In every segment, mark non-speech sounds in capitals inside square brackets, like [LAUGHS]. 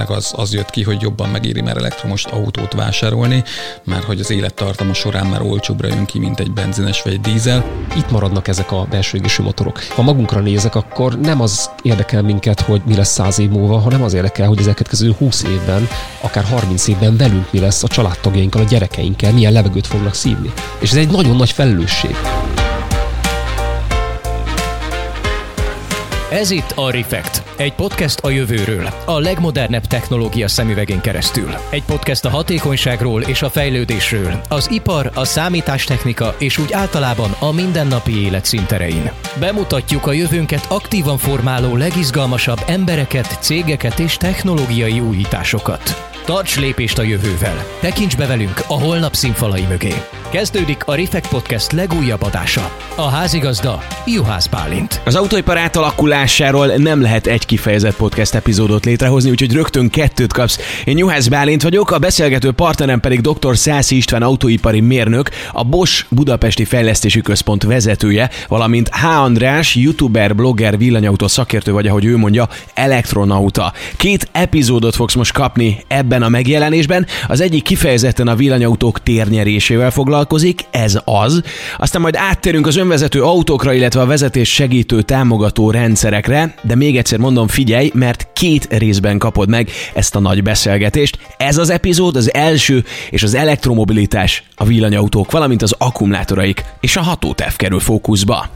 tényleg az, az jött ki, hogy jobban megéri már elektromos autót vásárolni, mert hogy az élettartama során már olcsóbbra jön ki, mint egy benzines vagy egy dízel. Itt maradnak ezek a belső égésű motorok. Ha magunkra nézek, akkor nem az érdekel minket, hogy mi lesz száz év múlva, hanem az érdekel, hogy az elkövetkező 20 évben, akár 30 évben velünk mi lesz a családtagjainkkal, a gyerekeinkkel, milyen levegőt fognak szívni. És ez egy nagyon nagy felelősség. Ez itt a Refekt, egy podcast a jövőről, a legmodernebb technológia szemüvegén keresztül. Egy podcast a hatékonyságról és a fejlődésről, az ipar, a számítástechnika és úgy általában a mindennapi élet szinterein. Bemutatjuk a jövőnket aktívan formáló legizgalmasabb embereket, cégeket és technológiai újításokat. Tarts lépést a jövővel! Tekints be velünk a holnap színfalai mögé! Kezdődik a Refekt Podcast legújabb adása. A házigazda Juhász Bálint. Az autóipar átalakulásáról nem lehet egy kifejezett podcast epizódot létrehozni, úgyhogy rögtön kettőt kapsz. Én Juhász Bálint vagyok, a beszélgető partnerem pedig dr. Szászi István autóipari mérnök, a Bosch Budapesti Fejlesztési Központ vezetője, valamint H. András, youtuber, blogger, villanyautó szakértő vagy, ahogy ő mondja, elektronauta. Két epizódot fogsz most kapni ebben a megjelenésben. Az egyik kifejezetten a villanyautók térnyerésével foglalkozik, ez az. Aztán majd áttérünk az önvezető autókra, illetve a vezetés segítő támogató rendszerekre, de még egyszer mondom, figyelj, mert két részben kapod meg ezt a nagy beszélgetést. Ez az epizód az első, és az elektromobilitás, a villanyautók, valamint az akkumulátoraik és a hatótáv kerül fókuszba.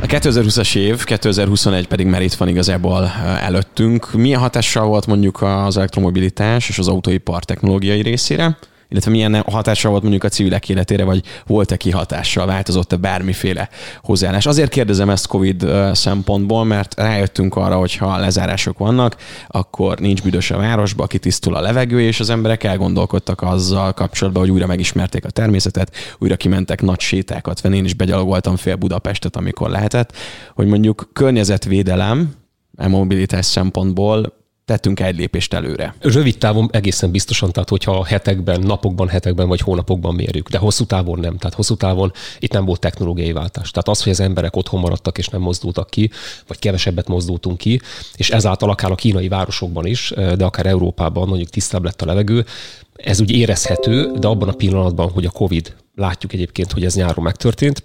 A 2020-as év, 2021 pedig már itt van igazából előttünk. Milyen hatással volt mondjuk az elektromobilitás és az autóipar technológiai részére? illetve milyen hatással volt mondjuk a civilek életére, vagy volt-e kihatással, változott-e bármiféle hozzáállás. Azért kérdezem ezt COVID szempontból, mert rájöttünk arra, hogy ha lezárások vannak, akkor nincs büdös a városba, kitisztul a levegő, és az emberek elgondolkodtak azzal kapcsolatban, hogy újra megismerték a természetet, újra kimentek nagy sétákat venni. Én is begyalogoltam fél Budapestet, amikor lehetett, hogy mondjuk környezetvédelem, e mobilitás szempontból tettünk egy lépést előre. Rövid távon egészen biztosan, tehát hogyha hetekben, napokban, hetekben vagy hónapokban mérjük, de hosszú távon nem. Tehát hosszú távon itt nem volt technológiai váltás. Tehát az, hogy az emberek otthon maradtak és nem mozdultak ki, vagy kevesebbet mozdultunk ki, és ezáltal akár a kínai városokban is, de akár Európában mondjuk tisztább lett a levegő, ez úgy érezhető, de abban a pillanatban, hogy a COVID, látjuk egyébként, hogy ez nyáron megtörtént,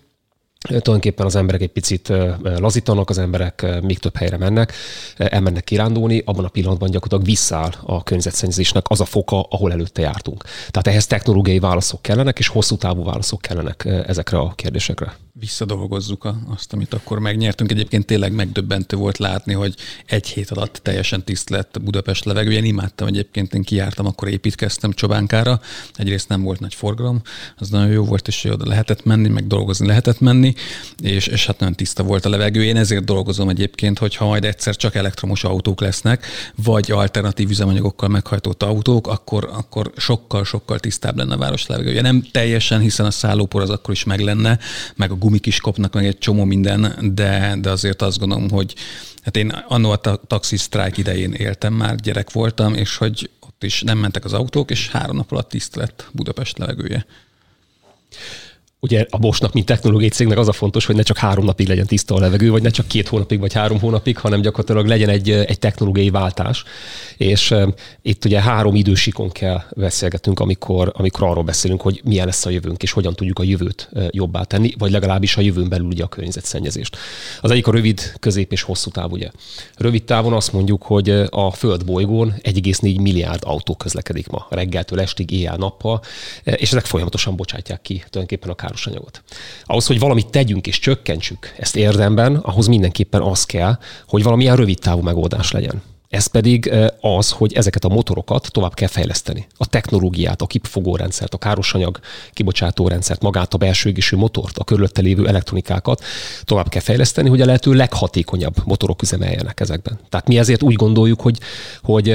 tulajdonképpen az emberek egy picit lazítanak, az emberek még több helyre mennek, elmennek kirándulni, abban a pillanatban gyakorlatilag visszáll a környezetszennyezésnek az a foka, ahol előtte jártunk. Tehát ehhez technológiai válaszok kellenek, és hosszú távú válaszok kellenek ezekre a kérdésekre visszadolgozzuk azt, amit akkor megnyertünk. Egyébként tényleg megdöbbentő volt látni, hogy egy hét alatt teljesen tiszt lett Budapest levegője. Én imádtam egyébként, én kijártam, akkor építkeztem Csobánkára. Egyrészt nem volt nagy forgalom, az nagyon jó volt, és oda lehetett menni, meg dolgozni lehetett menni, és, és hát nagyon tiszta volt a levegő. Én ezért dolgozom egyébként, hogy ha majd egyszer csak elektromos autók lesznek, vagy alternatív üzemanyagokkal meghajtott autók, akkor, akkor sokkal, sokkal tisztább lenne a város levegője. Nem teljesen, hiszen a szállópor az akkor is meg lenne, meg a gumik is kopnak, meg egy csomó minden, de, de azért azt gondolom, hogy hát én annó a taxi sztrájk idején éltem már, gyerek voltam, és hogy ott is nem mentek az autók, és három nap alatt tiszt lett Budapest levegője ugye a Bosnak, mint technológiai cégnek az a fontos, hogy ne csak három napig legyen tiszta a levegő, vagy ne csak két hónapig, vagy három hónapig, hanem gyakorlatilag legyen egy, egy technológiai váltás. És um, itt ugye három idősikon kell beszélgetünk, amikor, amikor arról beszélünk, hogy milyen lesz a jövőnk, és hogyan tudjuk a jövőt jobbá tenni, vagy legalábbis a jövőn belül ugye a környezetszennyezést. Az egyik a rövid, közép és hosszú táv, ugye. Rövid távon azt mondjuk, hogy a Föld bolygón 1,4 milliárd autó közlekedik ma, reggeltől estig, éjjel-nappal, és ezek folyamatosan bocsátják ki tulajdonképpen a káros. Ahhoz, hogy valamit tegyünk és csökkentsük ezt érdemben, ahhoz mindenképpen az kell, hogy valamilyen rövid távú megoldás legyen. Ez pedig az, hogy ezeket a motorokat tovább kell fejleszteni. A technológiát, a kipfogórendszert, a károsanyag kibocsátórendszert, magát a belső égésű motort, a körülötte lévő elektronikákat tovább kell fejleszteni, hogy a lehető leghatékonyabb motorok üzemeljenek ezekben. Tehát mi ezért úgy gondoljuk, hogy, hogy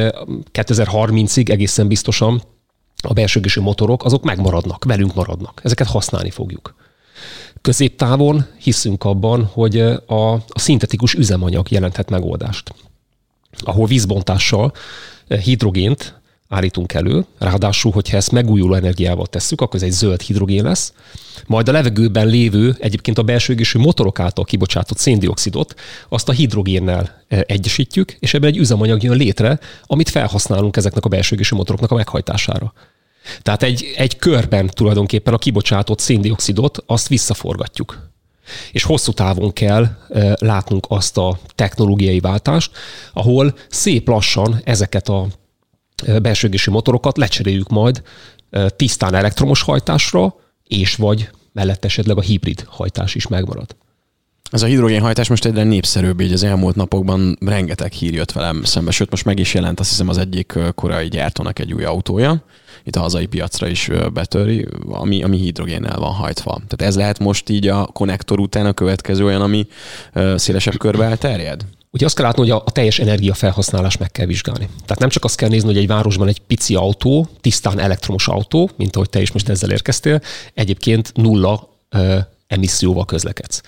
2030-ig egészen biztosan a belső égésű motorok, azok megmaradnak, velünk maradnak. Ezeket használni fogjuk. Középtávon hiszünk abban, hogy a, a szintetikus üzemanyag jelenthet megoldást, ahol vízbontással hidrogént állítunk elő, ráadásul, hogyha ezt megújuló energiával tesszük, akkor ez egy zöld hidrogén lesz, majd a levegőben lévő, egyébként a belső égésű motorok által kibocsátott széndiokszidot, azt a hidrogénnel e, egyesítjük, és ebben egy üzemanyag jön létre, amit felhasználunk ezeknek a belső égésű motoroknak a meghajtására. Tehát egy, egy körben tulajdonképpen a kibocsátott széndiokszidot azt visszaforgatjuk. És hosszú távon kell e, látnunk azt a technológiai váltást, ahol szép lassan ezeket a belső motorokat lecseréljük majd tisztán elektromos hajtásra, és vagy mellett esetleg a hibrid hajtás is megmarad. Ez a hidrogénhajtás most egyre népszerűbb, így az elmúlt napokban rengeteg hír jött velem szembe, sőt most meg is jelent azt hiszem az egyik korai gyártónak egy új autója, itt a hazai piacra is betöri, ami, ami hidrogénnel van hajtva. Tehát ez lehet most így a konnektor után a következő olyan, ami szélesebb körbe elterjed? Ugye azt kell látni, hogy a, a teljes energiafelhasználás meg kell vizsgálni. Tehát nem csak azt kell nézni, hogy egy városban egy pici autó, tisztán elektromos autó, mint ahogy te is most ezzel érkeztél, egyébként nulla ö, emisszióval közlekedsz.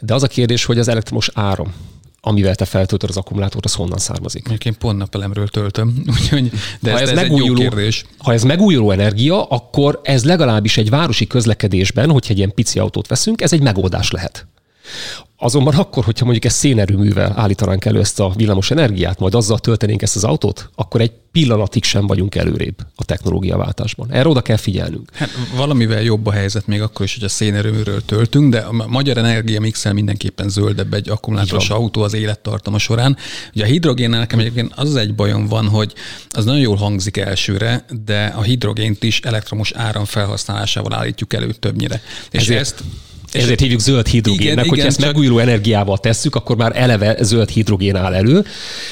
De az a kérdés, hogy az elektromos áram, amivel te feltöltöd az akkumulátort, az honnan származik. Én pont napelemről töltöm, [LAUGHS] úgyhogy, de ha ez, ez, ez megújuló, egy jó kérdés. Ha ez megújuló energia, akkor ez legalábbis egy városi közlekedésben, hogyha egy ilyen pici autót veszünk, ez egy megoldás lehet. Azonban akkor, hogyha mondjuk ezt szénerőművel állítanánk elő ezt a villamos energiát, majd azzal töltenénk ezt az autót, akkor egy pillanatig sem vagyunk előrébb a technológiaváltásban. Erre oda kell figyelnünk. Hát valamivel jobb a helyzet még akkor is, hogy a szénerőműről töltünk, de a magyar energia mixel mindenképpen zöldebb egy akkumulátoros autó az élettartama során. Ugye a hidrogénnel nekem egyébként az, az egy bajom van, hogy az nagyon jól hangzik elsőre, de a hidrogént is elektromos áram felhasználásával állítjuk elő többnyire. És Ezért... ezt ezért hívjuk zöld hidrogénnek, hogyha ezt csak... megújuló energiával tesszük, akkor már eleve zöld hidrogén áll elő,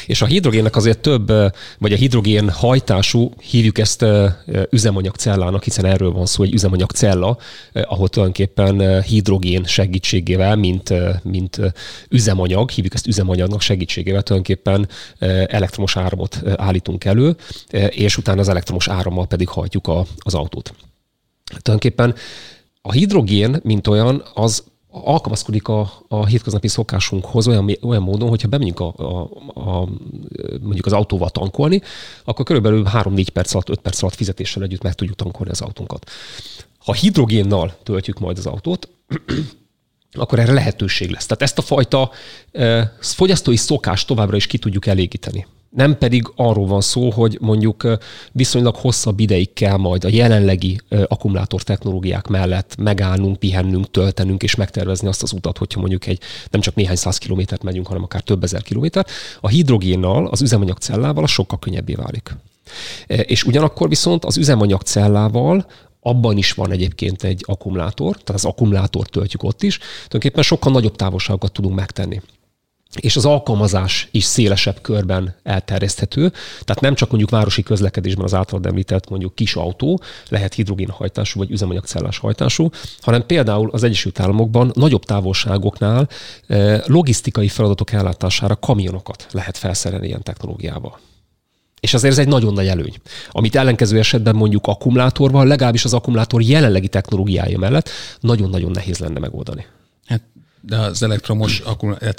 és a hidrogénnek azért több, vagy a hidrogén hajtású, hívjuk ezt üzemanyagcellának, hiszen erről van szó, egy üzemanyagcella, ahol tulajdonképpen hidrogén segítségével, mint, mint üzemanyag, hívjuk ezt üzemanyagnak segítségével tulajdonképpen elektromos áramot állítunk elő, és utána az elektromos árammal pedig hajtjuk a, az autót. Tulajdonképpen a hidrogén, mint olyan, az alkalmazkodik a, a hétköznapi szokásunkhoz olyan, olyan módon, hogyha bemegyünk a, a, a, mondjuk az autóval tankolni, akkor körülbelül 3-4 perc alatt, 5 perc alatt fizetéssel együtt meg tudjuk tankolni az autónkat. Ha hidrogénnal töltjük majd az autót, [CLEARS THROAT] akkor erre lehetőség lesz. Tehát ezt a fajta e, fogyasztói szokást továbbra is ki tudjuk elégíteni nem pedig arról van szó, hogy mondjuk viszonylag hosszabb ideig kell majd a jelenlegi akkumulátor technológiák mellett megállnunk, pihennünk, töltenünk és megtervezni azt az utat, hogyha mondjuk egy nem csak néhány száz kilométert megyünk, hanem akár több ezer kilométer. A hidrogénnal, az üzemanyagcellával az sokkal könnyebbé válik. És ugyanakkor viszont az üzemanyagcellával abban is van egyébként egy akkumulátor, tehát az akkumulátort töltjük ott is, tulajdonképpen sokkal nagyobb távolságokat tudunk megtenni és az alkalmazás is szélesebb körben elterjeszthető. Tehát nem csak mondjuk városi közlekedésben az általad említett mondjuk kis autó lehet hidrogénhajtású vagy üzemanyagcellás hajtású, hanem például az Egyesült Államokban nagyobb távolságoknál eh, logisztikai feladatok ellátására kamionokat lehet felszerelni ilyen technológiával. És azért ez egy nagyon nagy előny. Amit ellenkező esetben mondjuk akkumulátorval, legalábbis az akkumulátor jelenlegi technológiája mellett nagyon-nagyon nehéz lenne megoldani. De az elektromos,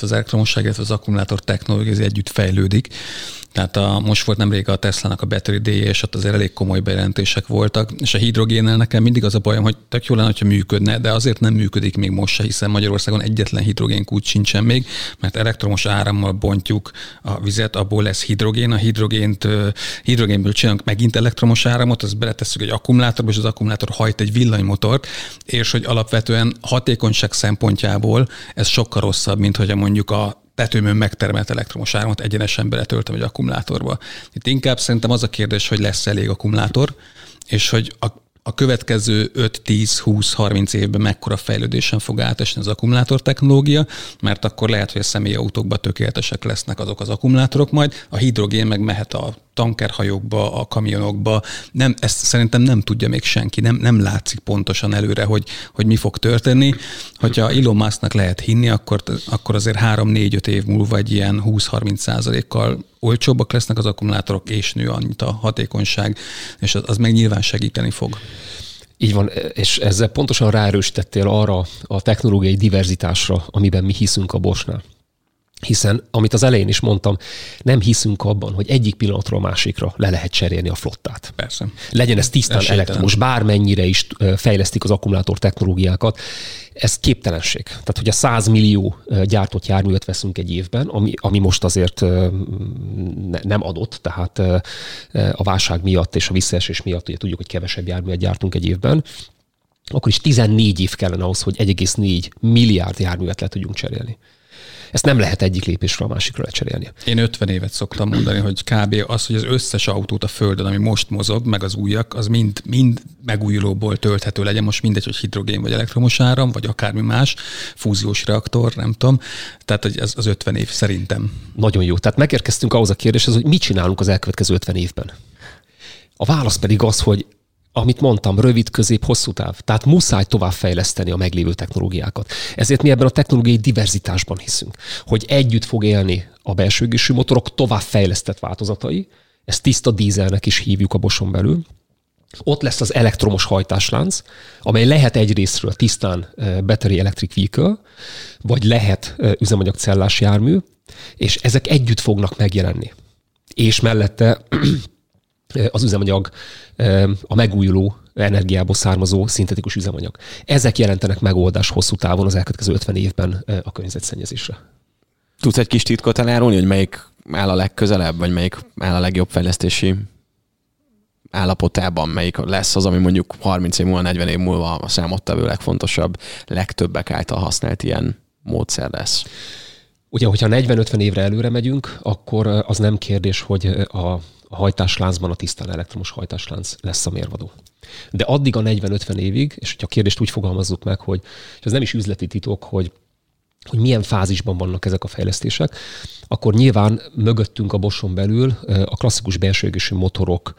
az elektromosság, illetve az akkumulátor technológia együtt fejlődik. Tehát a, most volt nemrég a Tesla-nak a Battery day és ott azért elég komoly bejelentések voltak, és a hidrogénnel nekem mindig az a bajom, hogy tök jó lenne, hogyha működne, de azért nem működik még most se, hiszen Magyarországon egyetlen hidrogénkút sincsen még, mert elektromos árammal bontjuk a vizet, abból lesz hidrogén, a hidrogént, hidrogénből csinálunk megint elektromos áramot, azt beletesszük egy akkumulátorba, és az akkumulátor hajt egy villanymotort, és hogy alapvetően hatékonyság szempontjából ez sokkal rosszabb, mint hogy mondjuk a tetőmön megtermelt elektromos áramot egyenesen beletöltöm egy akkumulátorba. Itt inkább szerintem az a kérdés, hogy lesz elég akkumulátor, és hogy a a következő 5-10-20-30 évben mekkora fejlődésen fog átesni az akkumulátor technológia, mert akkor lehet, hogy a személyautókban tökéletesek lesznek azok az akkumulátorok majd, a hidrogén meg mehet a tankerhajókba, a kamionokba. Nem, ezt szerintem nem tudja még senki, nem, nem látszik pontosan előre, hogy, hogy mi fog történni. Hogyha Elon Musknak lehet hinni, akkor, akkor azért 3-4-5 év múlva egy ilyen 20-30 százalékkal olcsóbbak lesznek az akkumulátorok, és nő annyit a hatékonyság, és az, az meg nyilván segíteni fog. Így van, és ezzel pontosan ráerősítettél arra a technológiai diverzitásra, amiben mi hiszünk a Bosnál. Hiszen, amit az elején is mondtam, nem hiszünk abban, hogy egyik pillanatról a másikra le lehet cserélni a flottát. Persze. Legyen ez tisztán Esélytelen. elektromos, bármennyire is fejlesztik az akkumulátor technológiákat, ez képtelenség. Tehát, hogy a 100 millió gyártott járművet veszünk egy évben, ami, ami most azért nem adott, tehát a válság miatt és a visszaesés miatt ugye tudjuk, hogy kevesebb járművet gyártunk egy évben, akkor is 14 év kellene ahhoz, hogy 1,4 milliárd járművet le tudjunk cserélni. Ezt nem lehet egyik lépésről a másikra lecserélni. Én 50 évet szoktam mondani, hogy kb. az, hogy az összes autót a Földön, ami most mozog, meg az újak, az mind, mind megújulóból tölthető legyen, most mindegy, hogy hidrogén vagy elektromos áram, vagy akármi más, fúziós reaktor, nem tudom. Tehát hogy ez az 50 év szerintem. Nagyon jó. Tehát megérkeztünk ahhoz a kérdéshez, hogy mit csinálunk az elkövetkező 50 évben. A válasz pedig az, hogy amit mondtam, rövid, közép, hosszú táv. Tehát muszáj továbbfejleszteni a meglévő technológiákat. Ezért mi ebben a technológiai diverzitásban hiszünk, hogy együtt fog élni a belső égésű motorok továbbfejlesztett változatai, ezt tiszta dízelnek is hívjuk a boson belül, ott lesz az elektromos hajtáslánc, amely lehet egyrésztről tisztán battery electric vehicle, vagy lehet üzemanyagcellás jármű, és ezek együtt fognak megjelenni. És mellette az üzemanyag a megújuló energiából származó szintetikus üzemanyag. Ezek jelentenek megoldás hosszú távon az elkövetkező 50 évben a környezetszennyezésre. Tudsz egy kis titkot elárulni, hogy melyik áll a legközelebb, vagy melyik áll a legjobb fejlesztési állapotában, melyik lesz az, ami mondjuk 30 év múlva, 40 év múlva a számottevő legfontosabb, legtöbbek által használt ilyen módszer lesz? Ugye, hogyha 40-50 évre előre megyünk, akkor az nem kérdés, hogy a a hajtásláncban a tisztán elektromos hajtáslánc lesz a mérvadó. De addig a 40-50 évig, és hogyha a kérdést úgy fogalmazzuk meg, hogy és ez nem is üzleti titok, hogy hogy milyen fázisban vannak ezek a fejlesztések, akkor nyilván mögöttünk a boson belül a klasszikus belső motorok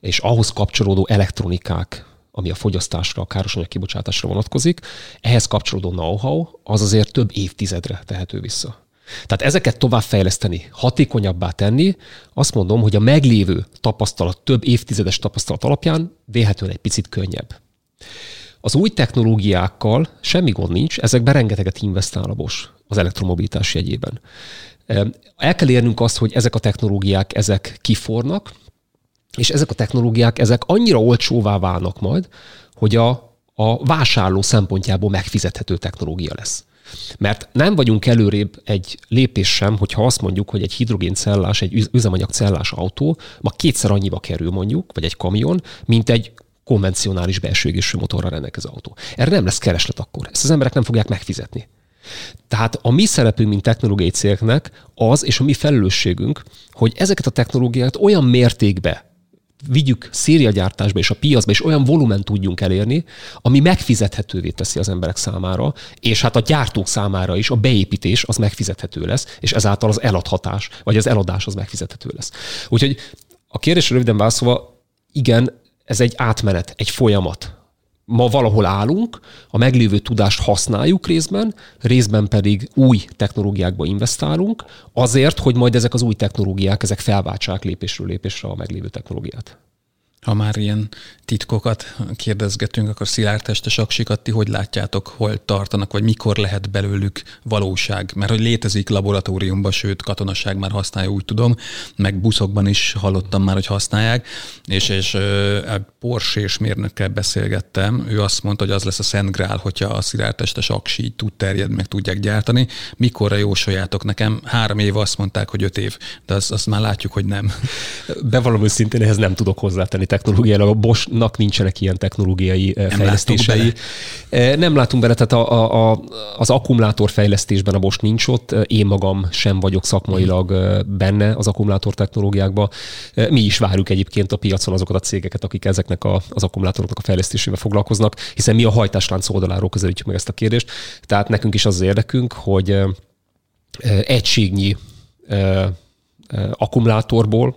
és ahhoz kapcsolódó elektronikák, ami a fogyasztásra, a károsanyag kibocsátásra vonatkozik, ehhez kapcsolódó know-how, az azért több évtizedre tehető vissza. Tehát ezeket továbbfejleszteni, hatékonyabbá tenni, azt mondom, hogy a meglévő tapasztalat, több évtizedes tapasztalat alapján véhetően egy picit könnyebb. Az új technológiákkal semmi gond nincs, ezekben rengeteget investál a Bosch az elektromobilitás jegyében. El kell érnünk azt, hogy ezek a technológiák, ezek kifornak, és ezek a technológiák, ezek annyira olcsóvá válnak majd, hogy a, a vásárló szempontjából megfizethető technológia lesz. Mert nem vagyunk előrébb egy lépés sem, hogyha azt mondjuk, hogy egy hidrogéncellás, egy üzemanyagcellás autó ma kétszer annyiba kerül mondjuk, vagy egy kamion, mint egy konvencionális belső égésű motorral rendelkező autó. Erre nem lesz kereslet akkor. Ezt az emberek nem fogják megfizetni. Tehát a mi szerepünk, mint technológiai cégnek az, és a mi felelősségünk, hogy ezeket a technológiákat olyan mértékbe vigyük szériagyártásba és a piacba, és olyan volumen tudjunk elérni, ami megfizethetővé teszi az emberek számára, és hát a gyártók számára is a beépítés az megfizethető lesz, és ezáltal az eladhatás, vagy az eladás az megfizethető lesz. Úgyhogy a kérdésre röviden válaszolva, igen, ez egy átmenet, egy folyamat. Ma valahol állunk, a meglévő tudást használjuk részben, részben pedig új technológiákba investálunk, azért, hogy majd ezek az új technológiák, ezek felváltsák lépésről lépésre a meglévő technológiát ha már ilyen titkokat kérdezgetünk, akkor Szilárd testes ti hogy látjátok, hol tartanak, vagy mikor lehet belőlük valóság? Mert hogy létezik laboratóriumban, sőt katonaság már használja, úgy tudom, meg buszokban is hallottam már, hogy használják, és, és a Porsche és mérnökkel beszélgettem, ő azt mondta, hogy az lesz a Szent Grál, hogyha a Szilárd testes tud terjedni, meg tudják gyártani. Mikorra jósoljátok nekem? Három év azt mondták, hogy öt év, de azt, azt már látjuk, hogy nem. Bevallom szintén ehhez nem tudok hozzátenni technológiailag. A Bosch-nak nincsenek ilyen technológiai nem fejlesztései. Nem látunk bele, tehát a, a, a, az akkumulátor fejlesztésben a Bosch nincs ott. Én magam sem vagyok szakmailag benne az akkumulátor technológiákban. Mi is várjuk egyébként a piacon azokat a cégeket, akik ezeknek a, az akkumulátoroknak a fejlesztésével foglalkoznak, hiszen mi a hajtáslánc oldaláról közelítjük meg ezt a kérdést. Tehát nekünk is az, az érdekünk, hogy egységnyi akkumulátorból,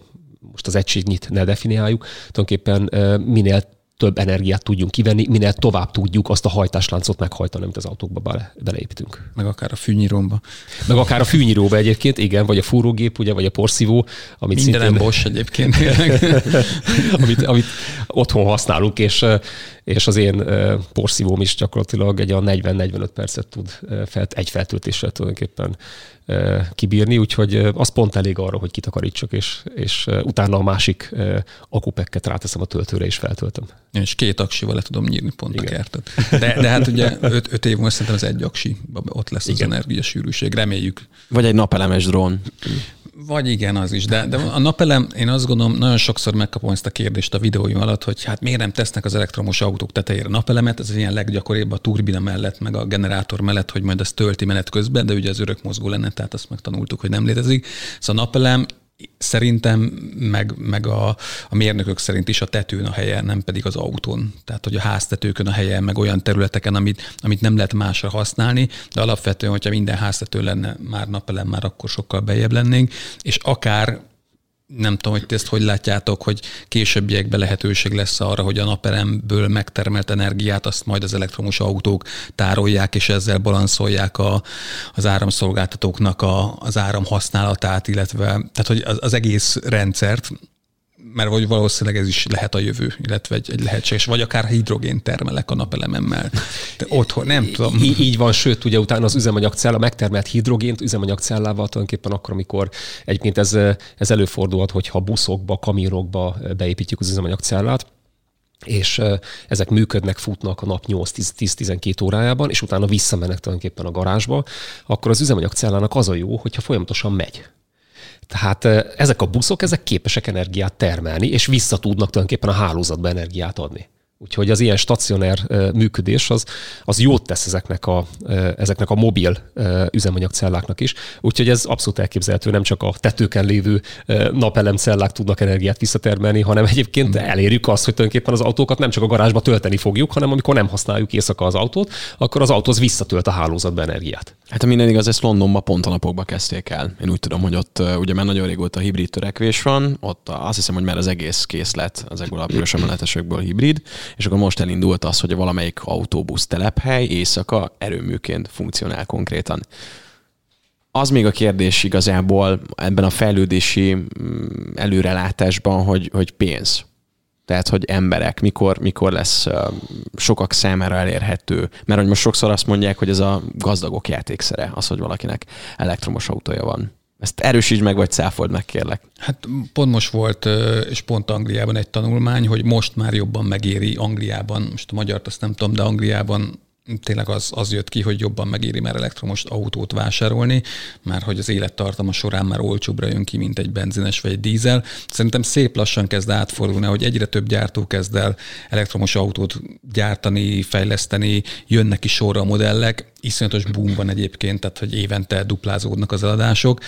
most az egységnyit ne definiáljuk, tulajdonképpen minél több energiát tudjunk kivenni, minél tovább tudjuk azt a hajtásláncot meghajtani, amit az autókba bele, beleépítünk. Meg akár a fűnyíróba. Meg akár a fűnyíróba egyébként, igen, vagy a fúrógép, ugye, vagy a porszívó. Amit Minden szintén, Bosch egyébként. [LAUGHS] amit, amit otthon használunk, és, és az én porszívóm is gyakorlatilag egy a 40-45 percet tud felt, egy feltöltéssel tulajdonképpen kibírni, úgyhogy az pont elég arra, hogy kitakarítsak, és, és utána a másik akupekket ráteszem a töltőre, és feltöltöm. És két aksival le tudom nyírni pont Igen. a kertet. De, de hát ugye öt, öt év múlva szerintem az egy aksi, ott lesz Igen. az energiasűrűség, reméljük. Vagy egy napelemes drón. Vagy igen, az is. De, de a napelem, én azt gondolom, nagyon sokszor megkapom ezt a kérdést a videóim alatt, hogy hát miért nem tesznek az elektromos autók tetejére napelemet, ez ilyen leggyakoribb a turbina mellett, meg a generátor mellett, hogy majd ez tölti menet közben, de ugye az örök mozgó lenne, tehát azt megtanultuk, hogy nem létezik. Szóval a napelem szerintem, meg, meg a, a mérnökök szerint is a tetőn a helye, nem pedig az autón. Tehát, hogy a háztetőkön a helye, meg olyan területeken, amit, amit nem lehet másra használni, de alapvetően, hogyha minden háztető lenne már napelem, már akkor sokkal bejebb lennénk, és akár nem tudom, hogy ezt hogy látjátok, hogy későbbiekben lehetőség lesz arra, hogy a naperemből megtermelt energiát azt majd az elektromos autók tárolják, és ezzel balanszolják a, az áramszolgáltatóknak a, az áram használatát, illetve tehát, hogy az, az egész rendszert mert vagy valószínűleg ez is lehet a jövő, illetve egy, egy lehetséges, vagy akár hidrogén termelek a napelememmel. De otthon, nem tudom. Í- így van, sőt, ugye utána az üzemanyagcella megtermelt hidrogént üzemanyagcellával tulajdonképpen akkor, amikor egyébként ez, ez előfordulhat, hogyha buszokba, kamionokba beépítjük az üzemanyagcellát, és ezek működnek, futnak a nap 8-10-12 órájában, és utána visszamennek tulajdonképpen a garázsba, akkor az üzemanyagcellának az a jó, hogyha folyamatosan megy. Tehát ezek a buszok, ezek képesek energiát termelni, és vissza tudnak tulajdonképpen a hálózatba energiát adni. Úgyhogy az ilyen stacionár működés az, az jót tesz ezeknek a, ezeknek a mobil üzemanyagcelláknak is. Úgyhogy ez abszolút elképzelhető, nem csak a tetőken lévő napelemcellák tudnak energiát visszatermelni, hanem egyébként elérjük azt, hogy tulajdonképpen az autókat nem csak a garázsba tölteni fogjuk, hanem amikor nem használjuk éjszaka az autót, akkor az autóz visszatölt a hálózatba energiát. Hát a minden igaz, ezt Londonban pont a napokban kezdték el. Én úgy tudom, hogy ott ugye már nagyon régóta hibrid törekvés van, ott azt hiszem, hogy már az egész kész lett ezekből a piros emeletesekből hibrid, és akkor most elindult az, hogy valamelyik autóbusz telephely éjszaka erőműként funkcionál konkrétan. Az még a kérdés igazából ebben a fejlődési mm, előrelátásban, hogy, hogy pénz. Tehát, hogy emberek, mikor, mikor lesz sokak számára elérhető. Mert hogy most sokszor azt mondják, hogy ez a gazdagok játékszere, az, hogy valakinek elektromos autója van. Ezt erősíts meg, vagy cáfold meg, kérlek. Hát pont most volt, és pont Angliában egy tanulmány, hogy most már jobban megéri Angliában, most a magyart azt nem tudom, de Angliában tényleg az, az jött ki, hogy jobban megéri már elektromos autót vásárolni, már hogy az élettartama során már olcsóbbra jön ki, mint egy benzines vagy egy dízel. Szerintem szép lassan kezd átfordulni, hogy egyre több gyártó kezd el elektromos autót gyártani, fejleszteni, jönnek is sorra a modellek, iszonyatos boom van egyébként, tehát hogy évente duplázódnak az eladások.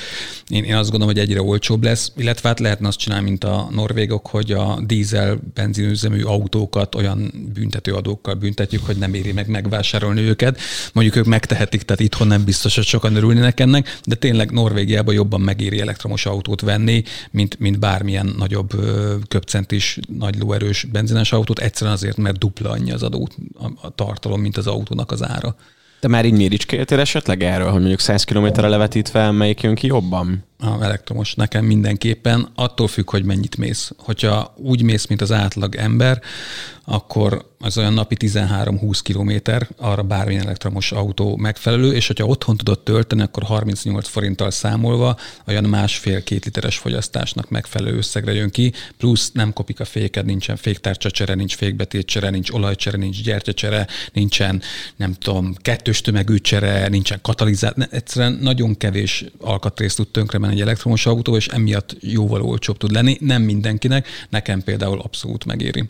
Én, én azt gondolom, hogy egyre olcsóbb lesz, illetve hát lehetne azt csinálni, mint a norvégok, hogy a dízel benzinüzemű autókat olyan büntetőadókkal büntetjük, hogy nem éri meg megvásárolni őket. Mondjuk ők megtehetik, tehát itthon nem biztos, hogy sokan örülnének ennek, de tényleg Norvégiában jobban megéri elektromos autót venni, mint, mint bármilyen nagyobb köpcentis, nagy lóerős benzines autót, egyszerűen azért, mert dupla annyi az adó a, tartalom, mint az autónak az ára. Te már így méricskéltél esetleg erről, hogy mondjuk 100 km-re levetítve melyik jön ki jobban? A elektromos nekem mindenképpen, attól függ, hogy mennyit mész. Hogyha úgy mész, mint az átlag ember, akkor az olyan napi 13-20 kilométer, arra bármilyen elektromos autó megfelelő, és hogyha otthon tudod tölteni, akkor 38 forinttal számolva olyan másfél-két literes fogyasztásnak megfelelő összegre jön ki, plusz nem kopik a féked, nincsen féktárcsacsere, nincs fékbetétcsere, nincs olajcsere, nincs gyertyacsere, nincsen, nem tudom, kettős tömegű csere, nincsen katalizátor, egyszerűen nagyon kevés alkatrészt tud tönkre menni egy elektromos autó, és emiatt jóval olcsóbb tud lenni. Nem mindenkinek, nekem például abszolút megéri.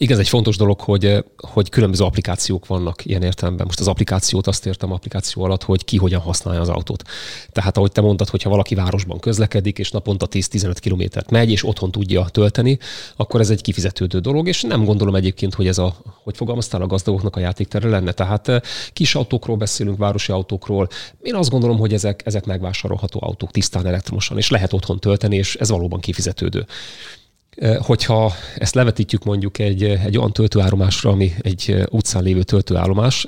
Igen, ez egy fontos dolog, hogy, hogy különböző applikációk vannak ilyen értelemben. Most az applikációt azt értem applikáció alatt, hogy ki hogyan használja az autót. Tehát ahogy te mondtad, hogyha valaki városban közlekedik, és naponta 10-15 kilométert megy, és otthon tudja tölteni, akkor ez egy kifizetődő dolog, és nem gondolom egyébként, hogy ez a, hogy fogalmaztál, a gazdagoknak a játéktere lenne. Tehát eh, kis autókról beszélünk, városi autókról. Én azt gondolom, hogy ezek, ezek megvásárolható autók tisztán elektromosan, és lehet otthon tölteni, és ez valóban kifizetődő. Hogyha ezt levetítjük mondjuk egy, egy olyan töltőállomásra, ami egy utcán lévő töltőállomás,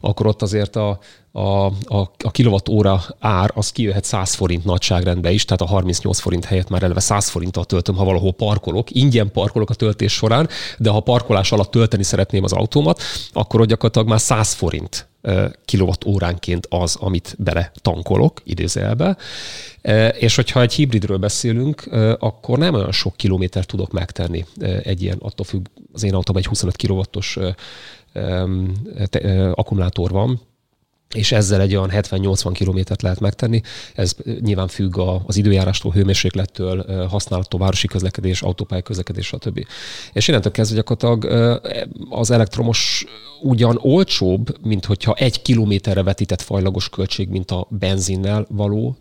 akkor ott azért a, a, a, a kilowatt óra ár az kijöhet 100 forint nagyságrendbe is, tehát a 38 forint helyett már eleve 100 forinttal töltöm, ha valahol parkolok. Ingyen parkolok a töltés során, de ha parkolás alatt tölteni szeretném az autómat, akkor gyakorlatilag már 100 forint kilowatt óránként az, amit bele tankolok, idézelbe. És hogyha egy hibridről beszélünk, akkor nem olyan sok kilométer tudok megtenni egy ilyen, attól függ, az én autóban egy 25 kilowattos akkumulátor van, és ezzel egy olyan 70-80 kilométert lehet megtenni. Ez nyilván függ az időjárástól, hőmérséklettől, használattól, városi közlekedés, autópálya közlekedés, stb. És innentől kezdve gyakorlatilag az elektromos ugyan olcsóbb, mint hogyha egy kilométerre vetített fajlagos költség, mint a benzinnel való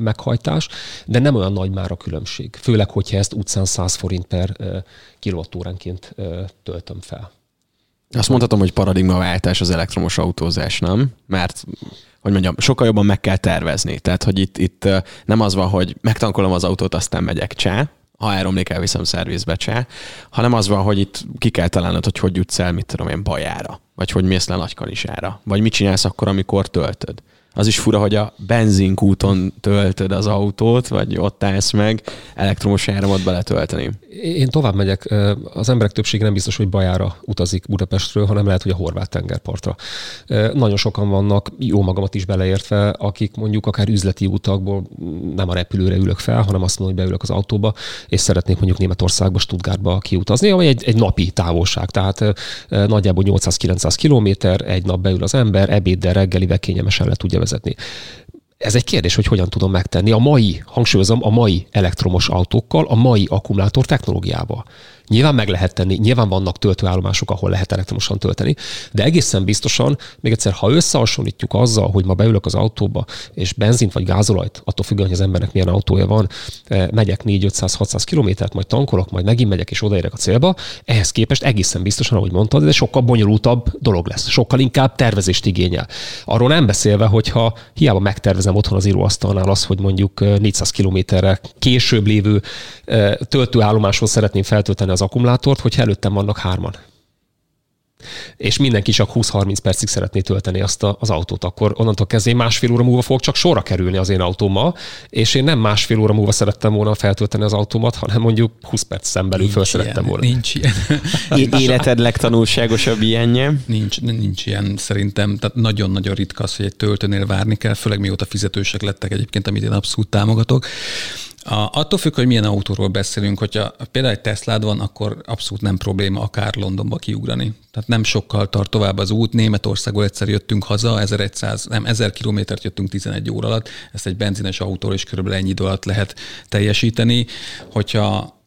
meghajtás, de nem olyan nagy már a különbség. Főleg, hogyha ezt utcán 100 forint per kilovattóránként töltöm fel. Azt mondhatom, hogy paradigmaváltás az elektromos autózás, nem? Mert hogy mondjam, sokkal jobban meg kell tervezni. Tehát, hogy itt, itt nem az van, hogy megtankolom az autót, aztán megyek csá, ha elromlik, elviszem szervizbe csá, hanem az van, hogy itt ki kell találnod, hogy hogy jutsz el, mit tudom én, bajára, vagy hogy mész le Nagykanisára, vagy mit csinálsz akkor, amikor töltöd az is fura, hogy a benzinkúton töltöd az autót, vagy ott állsz meg elektromos áramot beletölteni. Én tovább megyek. Az emberek többsége nem biztos, hogy Bajára utazik Budapestről, hanem lehet, hogy a horvát tengerpartra. Nagyon sokan vannak, jó magamat is beleértve, akik mondjuk akár üzleti utakból nem a repülőre ülök fel, hanem azt mondom, hogy beülök az autóba, és szeretnék mondjuk Németországba, Stuttgartba kiutazni, ami egy, egy napi távolság. Tehát nagyjából 800-900 kilométer, egy nap beül az ember, ebéddel, reggelivel kényelmesen le tudja vezetni. Ez egy kérdés, hogy hogyan tudom megtenni a mai, hangsúlyozom, a mai elektromos autókkal, a mai akkumulátor technológiával. Nyilván meg lehet tenni, nyilván vannak töltőállomások, ahol lehet elektromosan tölteni, de egészen biztosan, még egyszer, ha összehasonlítjuk azzal, hogy ma beülök az autóba, és benzint vagy gázolajt, attól függően, hogy az embernek milyen autója van, eh, megyek 4-500-600 kilométert, majd tankolok, majd megint megyek és odaérek a célba, ehhez képest egészen biztosan, ahogy mondtad, ez sokkal bonyolultabb dolog lesz, sokkal inkább tervezést igényel. Arról nem beszélve, hogyha hiába megtervezem otthon az íróasztalnál azt, hogy mondjuk 400 eh, kilométerre később lévő eh, töltőállomáshoz szeretném feltölteni az az akkumulátort, hogyha előttem vannak hárman. És mindenki csak 20-30 percig szeretné tölteni azt a, az autót, akkor onnantól kezdve másfél óra múlva fogok csak sorra kerülni az én autómmal, és én nem másfél óra múlva szerettem volna feltölteni az autómat, hanem mondjuk 20 perc szembelül föl szerettem volna. Nincs ilyen. Életed legtanulságosabb ilyenje? Nincs, nincs ilyen szerintem. Tehát nagyon-nagyon ritka az, hogy egy töltőnél várni kell, főleg mióta fizetősek lettek egyébként, amit én abszolút támogatok. A, attól függ, hogy milyen autóról beszélünk, hogyha például egy Teslád van, akkor abszolút nem probléma akár Londonba kiugrani. Tehát nem sokkal tart tovább az út. Németországból egyszer jöttünk haza, 1100, nem, 1000 kilométert jöttünk 11 óra alatt. Ezt egy benzines autóról is körülbelül ennyi idő alatt lehet teljesíteni. Hogyha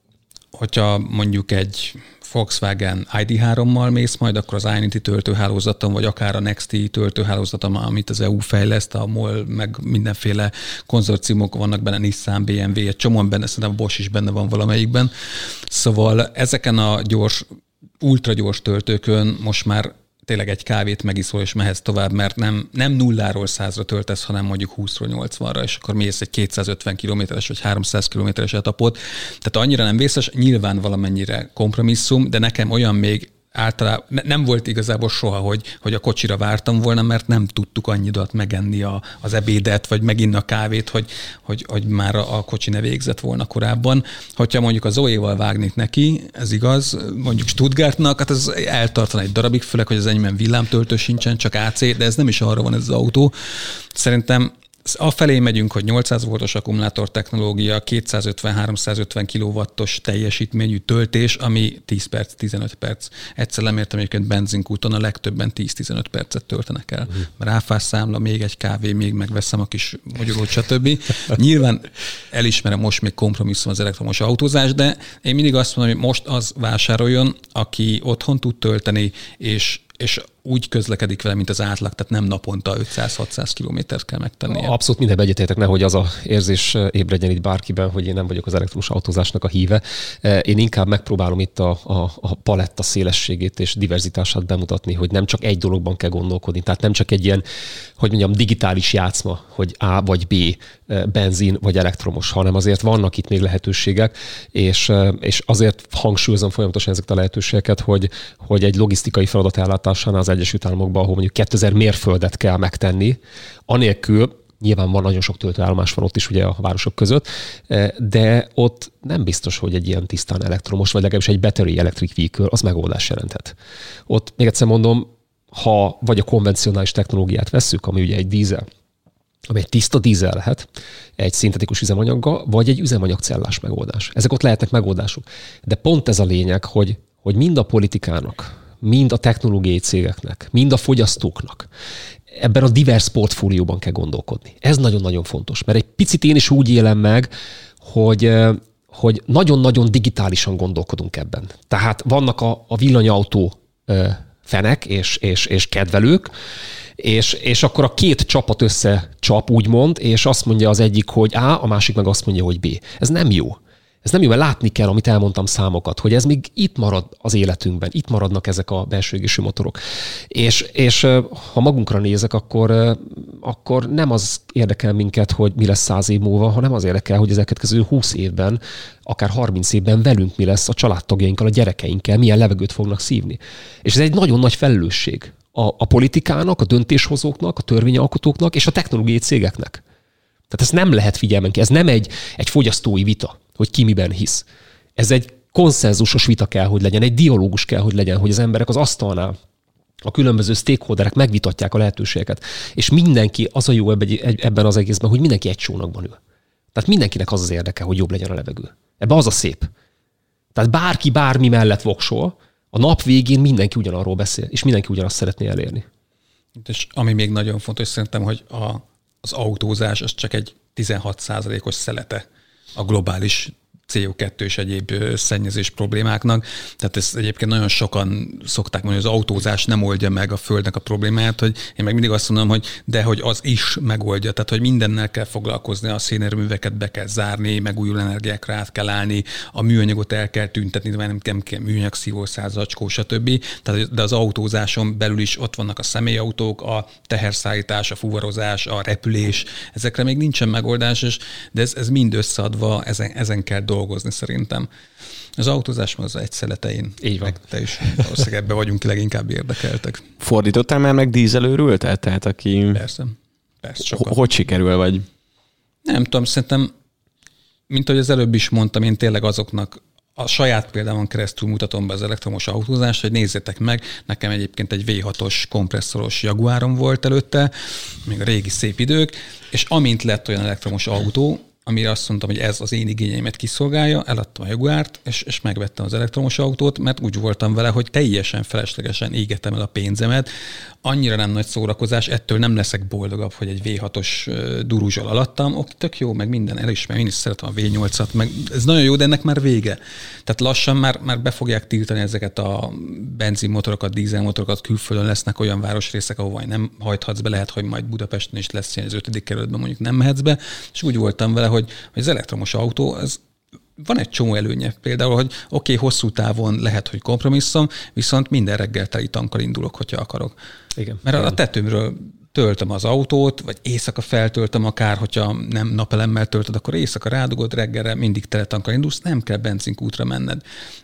hogyha mondjuk egy Volkswagen ID3-mal mész majd, akkor az Ionity töltőhálózaton, vagy akár a Nexti töltőhálózaton, amit az EU fejleszt, a MOL, meg mindenféle konzorciumok vannak benne, Nissan, BMW, egy csomóan benne, szerintem Bosch is benne van valamelyikben. Szóval ezeken a gyors, ultragyors töltőkön most már tényleg egy kávét megiszol, és mehetsz tovább, mert nem, nem nulláról százra töltesz, hanem mondjuk 20-ról 80-ra, és akkor mész egy 250 kilométeres vagy 300 kilométeres etapot. Tehát annyira nem vészes, nyilván valamennyire kompromisszum, de nekem olyan még általában ne, nem volt igazából soha, hogy, hogy a kocsira vártam volna, mert nem tudtuk annyidat megenni a, az ebédet, vagy meginni a kávét, hogy, hogy, hogy már a, a kocsi ne végzett volna korábban. Hogyha mondjuk a Zoéval vágnék neki, ez igaz, mondjuk Stuttgartnak, hát ez eltartana egy darabig, főleg, hogy az enyémben villámtöltő sincsen, csak AC, de ez nem is arra van ez az autó. Szerintem Afelé megyünk, hogy 800 voltos akkumulátor technológia, 250-350 kW-os teljesítményű töltés, ami 10 perc, 15 perc. Egyszer lemértem egyébként benzinkúton, a legtöbben 10-15 percet töltenek el. Uh-huh. Ráfás számla, még egy kávé, még megveszem a kis magyarót, stb. Nyilván elismerem most még kompromisszum az elektromos autózás, de én mindig azt mondom, hogy most az vásároljon, aki otthon tud tölteni, és és úgy közlekedik vele, mint az átlag, tehát nem naponta 500-600 kilométert kell megtennie. Abszolút minden egyetértek, nehogy az a érzés ébredjen itt bárkiben, hogy én nem vagyok az elektromos autózásnak a híve. Én inkább megpróbálom itt a, a, a paletta szélességét és diverzitását bemutatni, hogy nem csak egy dologban kell gondolkodni, tehát nem csak egy ilyen, hogy mondjam, digitális játszma, hogy A vagy B, benzin vagy elektromos, hanem azért vannak itt még lehetőségek, és, és azért hangsúlyozom folyamatosan ezeket a lehetőségeket, hogy, hogy egy logisztikai feladat ellátásánál az Egyesült Államokban, ahol mondjuk 2000 mérföldet kell megtenni, anélkül, nyilván van nagyon sok töltőállomás van ott is ugye a városok között, de ott nem biztos, hogy egy ilyen tisztán elektromos, vagy legalábbis egy battery electric vehicle az megoldás jelenthet. Ott még egyszer mondom, ha vagy a konvencionális technológiát vesszük, ami ugye egy dízel, ami egy tiszta dízel lehet, egy szintetikus üzemanyaggal, vagy egy üzemanyagcellás megoldás. Ezek ott lehetnek megoldások. De pont ez a lényeg, hogy, hogy mind a politikának, mind a technológiai cégeknek, mind a fogyasztóknak ebben a divers portfólióban kell gondolkodni. Ez nagyon-nagyon fontos, mert egy picit én is úgy élem meg, hogy hogy nagyon-nagyon digitálisan gondolkodunk ebben. Tehát vannak a, a villanyautó fenek és, és, és kedvelők, és, és akkor a két csapat összecsap, úgymond, és azt mondja az egyik, hogy A, a másik meg azt mondja, hogy B. Ez nem jó. Ez nem jó, mert látni kell, amit elmondtam számokat, hogy ez még itt marad az életünkben, itt maradnak ezek a belső égésű motorok. És, és ha magunkra nézek, akkor, akkor nem az érdekel minket, hogy mi lesz száz év múlva, hanem az érdekel, hogy ezeket közül 20 évben, akár 30 évben velünk mi lesz a családtagjainkkal, a gyerekeinkkel, milyen levegőt fognak szívni. És ez egy nagyon nagy felelősség a, a politikának, a döntéshozóknak, a törvényalkotóknak és a technológiai cégeknek. Tehát ezt nem lehet figyelmen ki. Ez nem egy, egy fogyasztói vita, hogy ki miben hisz. Ez egy konszenzusos vita kell, hogy legyen, egy dialógus kell, hogy legyen, hogy az emberek az asztalnál a különböző stakeholderek megvitatják a lehetőségeket. És mindenki, az a jó ebben az egészben, hogy mindenki egy csónakban ül. Tehát mindenkinek az az érdeke, hogy jobb legyen a levegő. Ebben az a szép. Tehát bárki bármi mellett voksol, a nap végén mindenki ugyanarról beszél, és mindenki ugyanazt szeretné elérni. És ami még nagyon fontos szerintem, hogy a, az autózás az csak egy 16%-os szelete a globális CO2 és egyéb szennyezés problémáknak. Tehát ezt egyébként nagyon sokan szokták mondani, hogy az autózás nem oldja meg a Földnek a problémáját, hogy én meg mindig azt mondom, hogy de hogy az is megoldja. Tehát, hogy mindennel kell foglalkozni, a szénerőműveket be kell zárni, megújuló energiákra át kell állni, a műanyagot el kell tüntetni, de nem, nem kell műanyag szívószáz, zacskó, stb. Tehát, de az autózáson belül is ott vannak a személyautók, a teherszállítás, a fuvarozás, a repülés, ezekre még nincsen megoldás, és, de ez, ez mind összeadva, ezen, ezen kell dolgozni dolgozni szerintem. Az autózás az egy szeletein. Így van. Meg te is valószínűleg ebbe vagyunk leginkább érdekeltek. Fordítottál már meg dízelőrültet? Tehát aki... Persze. Persze sokat. Hogy sikerül, vagy? Nem tudom, szerintem, mint ahogy az előbb is mondtam, én tényleg azoknak a saját példámon keresztül mutatom be az elektromos autózást, hogy nézzétek meg, nekem egyébként egy V6-os kompresszoros Jaguárom volt előtte, még a régi szép idők, és amint lett olyan elektromos autó, amire azt mondtam, hogy ez az én igényeimet kiszolgálja, eladtam a Jaguárt, és, és megvettem az elektromos autót, mert úgy voltam vele, hogy teljesen feleslegesen égetem el a pénzemet, annyira nem nagy szórakozás, ettől nem leszek boldogabb, hogy egy V6-os duruzsal alattam, ok, tök jó, meg minden elismer, én is szeretem a V8-at, meg ez nagyon jó, de ennek már vége. Tehát lassan már, már be fogják tiltani ezeket a benzinmotorokat, dízelmotorokat, külföldön lesznek olyan városrészek, ahova nem hajthatsz be, lehet, hogy majd Budapesten is lesz ilyen az ötödik kerületben mondjuk nem mehetsz be, és úgy voltam vele, hogy, hogy az elektromos autó, ez van egy csomó előnye. Például, hogy oké, okay, hosszú távon lehet, hogy kompromisszum, viszont minden reggel teli tankkal indulok, hogyha akarok. Igen. Mert Igen. a tetőmről töltöm az autót, vagy éjszaka feltöltöm akár, hogyha nem napelemmel töltöd, akkor éjszaka rádugod, reggelre mindig teletankkal indulsz, nem kell benzinkútra menned.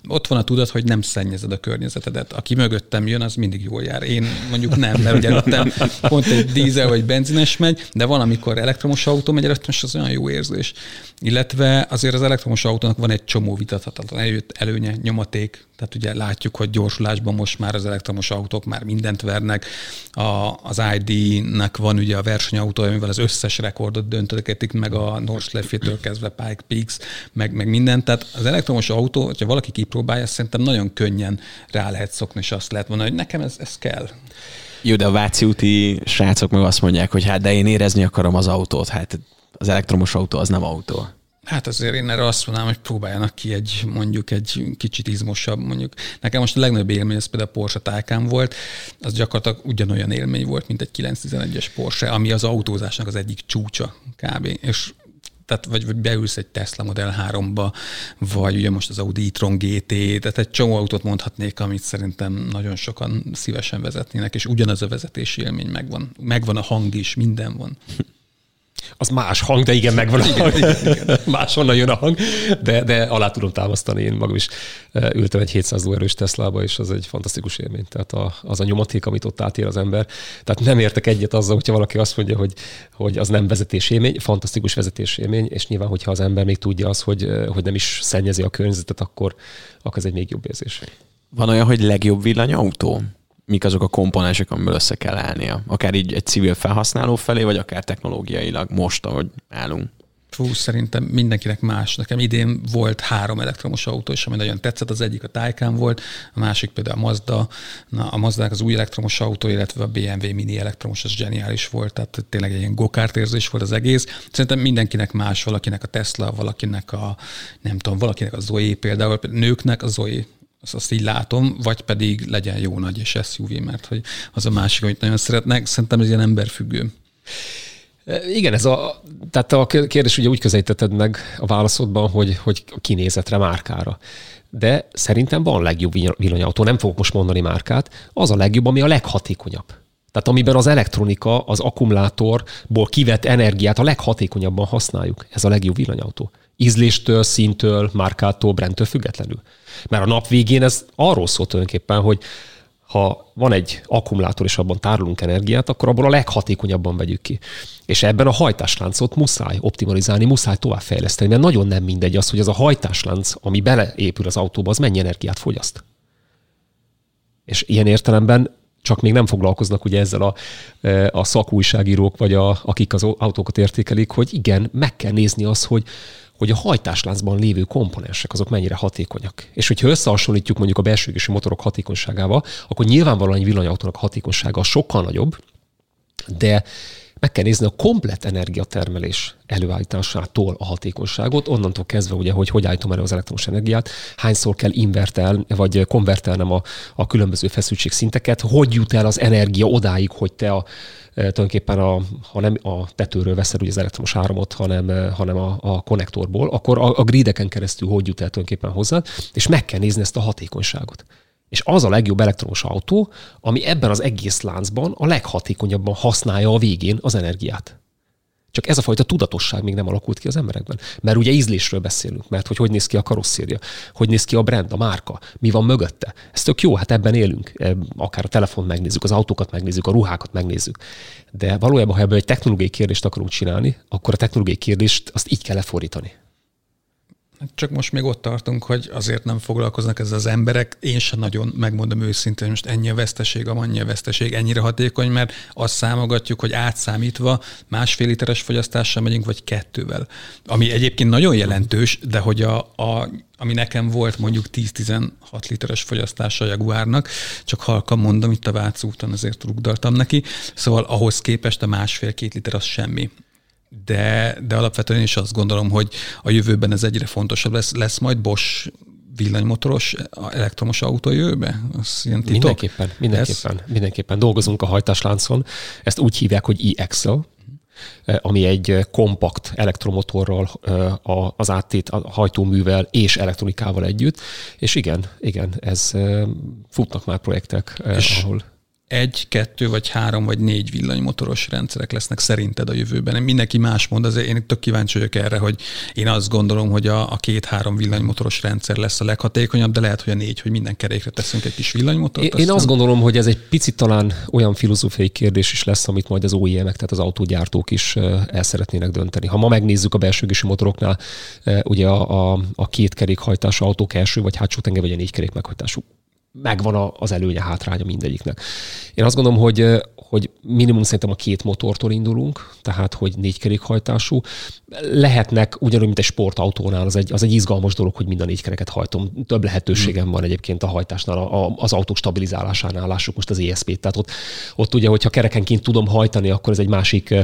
Ott van a tudat, hogy nem szennyezed a környezetedet. Aki mögöttem jön, az mindig jól jár. Én mondjuk nem, mert ugye előttem pont egy dízel vagy benzines megy, de van, amikor elektromos autó megy előttem, és az olyan jó érzés. Illetve azért az elektromos autónak van egy csomó vitathatatlan előnye, nyomaték, tehát ugye látjuk, hogy gyorsulásban most már az elektromos autók már mindent vernek. A, az ID-nek van ugye a versenyautó, amivel az összes rekordot döntögetik, meg a Nordschleife-től kezdve Pike Peaks, meg, meg mindent. Tehát az elektromos autó, hogyha valaki kipróbálja, szerintem nagyon könnyen rá lehet szokni, és azt lehet mondani, hogy nekem ez, ez kell. Jó, de a Váci úti srácok meg azt mondják, hogy hát de én érezni akarom az autót, hát az elektromos autó az nem autó. Hát azért én erre azt mondanám, hogy próbáljanak ki egy mondjuk egy kicsit izmosabb, mondjuk. Nekem most a legnagyobb élmény, ez például a Porsche Taycan volt, az gyakorlatilag ugyanolyan élmény volt, mint egy 911-es Porsche, ami az autózásnak az egyik csúcsa kb. És tehát vagy, vagy beülsz egy Tesla Model 3-ba, vagy ugye most az Audi e-tron GT, tehát egy csomó autót mondhatnék, amit szerintem nagyon sokan szívesen vezetnének, és ugyanaz a vezetési élmény megvan. Megvan a hang is, minden van. Az más hang, de igen, megvan a hang. Igen, igen. Máshonnan jön a hang, de, de alá tudom támasztani. Én magam is ültem egy 700 erős Teslába, és az egy fantasztikus élmény. Tehát a, az a nyomaték, amit ott átér az ember. Tehát nem értek egyet azzal, hogyha valaki azt mondja, hogy, hogy az nem vezetésélmény, fantasztikus vezetésélmény, és nyilván, hogyha az ember még tudja azt, hogy, hogy nem is szennyezi a környezetet, akkor, akkor ez egy még jobb érzés. Van olyan, hogy legjobb villanyautó? Mik azok a komponensek, amiből össze kell állnia. Akár így egy civil felhasználó felé, vagy akár technológiailag most, ahogy állunk. Fú, szerintem mindenkinek más. Nekem idén volt három elektromos autó, és ami nagyon tetszett, az egyik a Taycan volt, a másik például a Mazda, Na, a mazda az új elektromos autó, illetve a BMW mini elektromos, az zseniális volt, tehát tényleg egy ilyen gokárt érzés volt az egész. Szerintem mindenkinek más, valakinek a Tesla, valakinek a, nem tudom, valakinek a Zoe például, nőknek a Zoe azt, azt így látom, vagy pedig legyen jó nagy és SUV, mert hogy az a másik, amit nagyon szeretnek. Szerintem ez ilyen emberfüggő. E, igen, ez a, tehát a kérdés ugye úgy közelítetted meg a válaszodban, hogy, hogy a kinézetre, márkára. De szerintem van legjobb villanyautó, nem fogok most mondani márkát, az a legjobb, ami a leghatékonyabb. Tehát amiben az elektronika, az akkumulátorból kivett energiát a leghatékonyabban használjuk. Ez a legjobb villanyautó. Ízléstől, szintől, márkától, brandtől függetlenül. Mert a nap végén ez arról szól tulajdonképpen, hogy ha van egy akkumulátor, és abban tárolunk energiát, akkor abból a leghatékonyabban vegyük ki. És ebben a hajtásláncot muszáj optimalizálni, muszáj továbbfejleszteni, mert nagyon nem mindegy az, hogy az a hajtáslánc, ami beleépül az autóba, az mennyi energiát fogyaszt. És ilyen értelemben csak még nem foglalkoznak ugye ezzel a, a szakújságírók, vagy a, akik az autókat értékelik, hogy igen, meg kell nézni azt, hogy hogy a hajtásláncban lévő komponensek azok mennyire hatékonyak. És hogyha összehasonlítjuk mondjuk a belső motorok hatékonyságával, akkor nyilvánvalóan egy villanyautónak a hatékonysága sokkal nagyobb, de meg kell nézni a komplet energiatermelés előállításától a hatékonyságot, onnantól kezdve ugye, hogy hogy állítom elő az elektromos energiát, hányszor kell invertel, vagy konvertelnem a, a különböző feszültségszinteket, hogy jut el az energia odáig, hogy te a, tulajdonképpen a, ha nem a tetőről veszed ugye az elektromos áramot, hanem, hanem a, a konnektorból, akkor a, a grideken keresztül hogy jut el tulajdonképpen hozzá, és meg kell nézni ezt a hatékonyságot. És az a legjobb elektromos autó, ami ebben az egész láncban a leghatékonyabban használja a végén az energiát. Csak ez a fajta tudatosság még nem alakult ki az emberekben. Mert ugye ízlésről beszélünk, mert hogy hogy néz ki a karosszéria, hogy néz ki a brand, a márka, mi van mögötte. Ez tök jó, hát ebben élünk. Akár a telefon megnézzük, az autókat megnézzük, a ruhákat megnézzük. De valójában, ha ebből egy technológiai kérdést akarunk csinálni, akkor a technológiai kérdést azt így kell lefordítani. Csak most még ott tartunk, hogy azért nem foglalkoznak ezzel az emberek. Én sem nagyon megmondom őszintén, hogy most ennyi a veszteség, annyi a veszteség, ennyire hatékony, mert azt számogatjuk, hogy átszámítva másfél literes fogyasztással megyünk, vagy kettővel. Ami egyébként nagyon jelentős, de hogy a, a ami nekem volt mondjuk 10-16 literes fogyasztása a Jaguárnak, csak halkan mondom, itt a Vác úton azért rugdaltam neki, szóval ahhoz képest a másfél-két liter az semmi de, de alapvetően is azt gondolom, hogy a jövőben ez egyre fontosabb lesz. Lesz majd Bosch villanymotoros elektromos autó jövőbe? Az ilyen titok? Mindenképpen, mindenképpen, ez? mindenképpen. Dolgozunk a hajtásláncon. Ezt úgy hívják, hogy e-axle, ami egy kompakt elektromotorral, az áttét a hajtóművel és elektronikával együtt. És igen, igen, ez futnak már projektek, és ahol egy, kettő, vagy három, vagy négy villanymotoros rendszerek lesznek szerinted a jövőben? Mindenki más mond, azért én tök kíváncsi vagyok erre, hogy én azt gondolom, hogy a, a két-három villanymotoros rendszer lesz a leghatékonyabb, de lehet, hogy a négy, hogy minden kerékre teszünk egy kis villanymotort. Én, én azt gondolom, hogy ez egy picit talán olyan filozófiai kérdés is lesz, amit majd az OEM-ek, tehát az autógyártók is el szeretnének dönteni. Ha ma megnézzük a belső motoroknál, ugye a, a, a két kerékhajtású autók első vagy hátsó tenger, vagy a négy kerék meghajtású megvan az előnye, hátránya mindegyiknek. Én azt gondolom, hogy, hogy minimum szerintem a két motortól indulunk, tehát hogy négy kerékhajtású. Lehetnek ugyanúgy, mint egy sportautónál, az egy, az egy izgalmas dolog, hogy mind a négy kereket hajtom. Több lehetőségem hmm. van egyébként a hajtásnál, a, az autók stabilizálásánál, lássuk most az ESP-t. Tehát ott, ott ugye, hogyha kerekenként tudom hajtani, akkor ez egy másik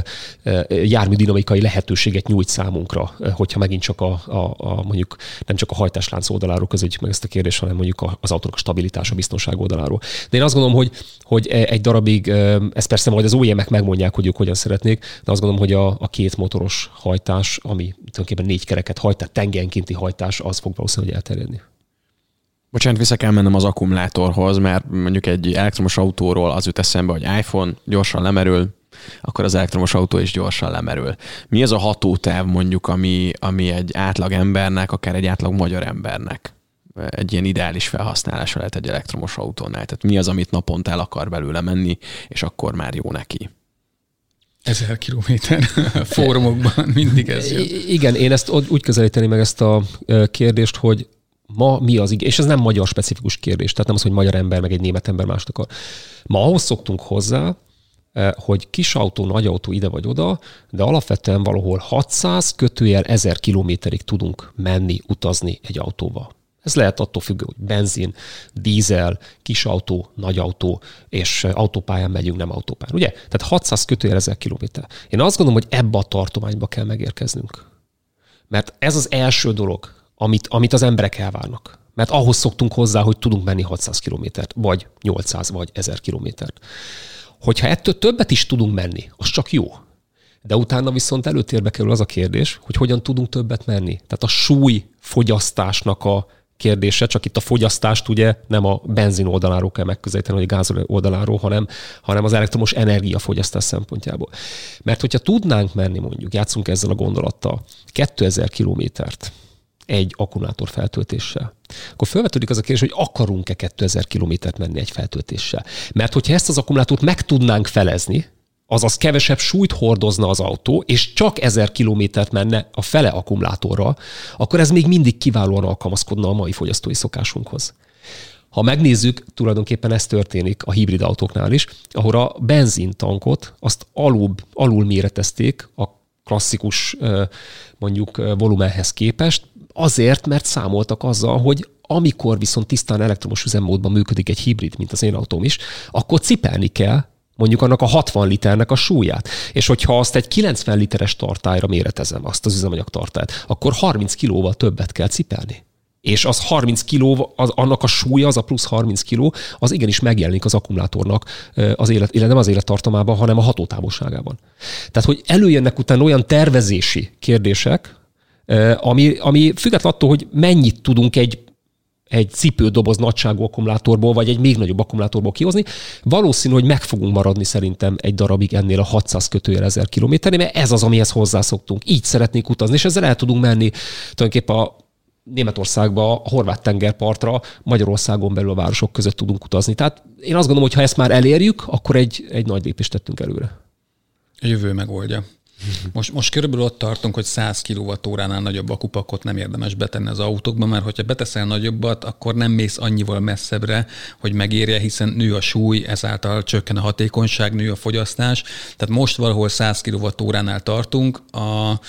járműdinamikai lehetőséget nyújt számunkra, hogyha megint csak a, a, a mondjuk nem csak a hajtáslánc oldaláról közöljük meg ezt a kérdést, hanem mondjuk az autók stabilitása, biztonság oldaláról. De én azt gondolom, hogy, hogy egy darabig ezt persze majd az OEM-ek megmondják, hogy ők hogyan szeretnék, de azt gondolom, hogy a, a két motoros hajtás, ami tulajdonképpen négy kereket hajt, tehát tengenkénti hajtás, az fog valószínűleg elterjedni. Bocsánat, vissza kell mennem az akkumulátorhoz, mert mondjuk egy elektromos autóról az jut eszembe, hogy iPhone gyorsan lemerül, akkor az elektromos autó is gyorsan lemerül. Mi az a hatótáv mondjuk, ami, ami egy átlag embernek, akár egy átlag magyar embernek egy ilyen ideális felhasználása lehet egy elektromos autónál. Tehát mi az, amit naponta el akar belőle menni, és akkor már jó neki. Ezer kilométer [LAUGHS] fórumokban mindig ez jön. Igen, én ezt úgy közelíteni meg ezt a kérdést, hogy ma mi az és ez nem magyar specifikus kérdés, tehát nem az, hogy magyar ember meg egy német ember mást akar. Ma ahhoz szoktunk hozzá, hogy kis autó, nagy autó ide vagy oda, de alapvetően valahol 600 kötőjel 1000 kilométerig tudunk menni, utazni egy autóval. Ez lehet attól függő, hogy benzin, dízel, kis autó, nagy autó, és autópályán megyünk, nem autópályán. Ugye? Tehát 600 kötőjel 1000 kilométer. Én azt gondolom, hogy ebbe a tartományba kell megérkeznünk. Mert ez az első dolog, amit, amit az emberek elvárnak. Mert ahhoz szoktunk hozzá, hogy tudunk menni 600 kilométert, vagy 800, vagy 1000 kilométert. Hogyha ettől többet is tudunk menni, az csak jó. De utána viszont előtérbe kerül az a kérdés, hogy hogyan tudunk többet menni. Tehát a súly fogyasztásnak a kérdése, csak itt a fogyasztást ugye nem a benzin oldaláról kell megközelíteni, vagy a gázolaj oldaláról, hanem, hanem az elektromos energiafogyasztás szempontjából. Mert hogyha tudnánk menni mondjuk, játszunk ezzel a gondolattal, 2000 kilométert egy akkumulátor feltöltéssel, akkor felvetődik az a kérdés, hogy akarunk-e 2000 kilométert menni egy feltöltéssel. Mert hogyha ezt az akkumulátort meg tudnánk felezni, azaz kevesebb súlyt hordozna az autó, és csak 1000 kilométert menne a fele akkumulátorra, akkor ez még mindig kiválóan alkalmazkodna a mai fogyasztói szokásunkhoz. Ha megnézzük, tulajdonképpen ez történik a hibrid autóknál is, ahol a benzintankot azt alul, alul méretezték a klasszikus mondjuk volumenhez képest, azért, mert számoltak azzal, hogy amikor viszont tisztán elektromos üzemmódban működik egy hibrid, mint az én autóm is, akkor cipelni kell mondjuk annak a 60 liternek a súlyát. És hogyha azt egy 90 literes tartályra méretezem, azt az üzemanyag tartályt, akkor 30 kilóval többet kell cipelni. És az 30 kiló, az, annak a súlya, az a plusz 30 kiló, az igenis megjelenik az akkumulátornak az élet, illetve nem az élettartamában, hanem a hatótávolságában. Tehát, hogy előjönnek utána olyan tervezési kérdések, ami, ami függetlenül attól, hogy mennyit tudunk egy egy cipődoboz nagyságú akkumulátorból, vagy egy még nagyobb akkumulátorból kihozni, valószínű, hogy meg fogunk maradni szerintem egy darabig ennél a 600 kötőjel 1000 kilométernél, mert ez az, amihez hozzászoktunk. Így szeretnénk utazni, és ezzel el tudunk menni tulajdonképpen a Németországba, a horvát tengerpartra, Magyarországon belül a városok között tudunk utazni. Tehát én azt gondolom, hogy ha ezt már elérjük, akkor egy, egy nagy lépést tettünk előre. A jövő megoldja. Most, most körülbelül ott tartunk, hogy 100 kWh-nál nagyobb akupakot nem érdemes betenni az autókba, mert hogyha beteszel nagyobbat, akkor nem mész annyival messzebbre, hogy megérje, hiszen nő a súly, ezáltal csökken a hatékonyság, nő a fogyasztás. Tehát most valahol 100 kWh-nál tartunk, a,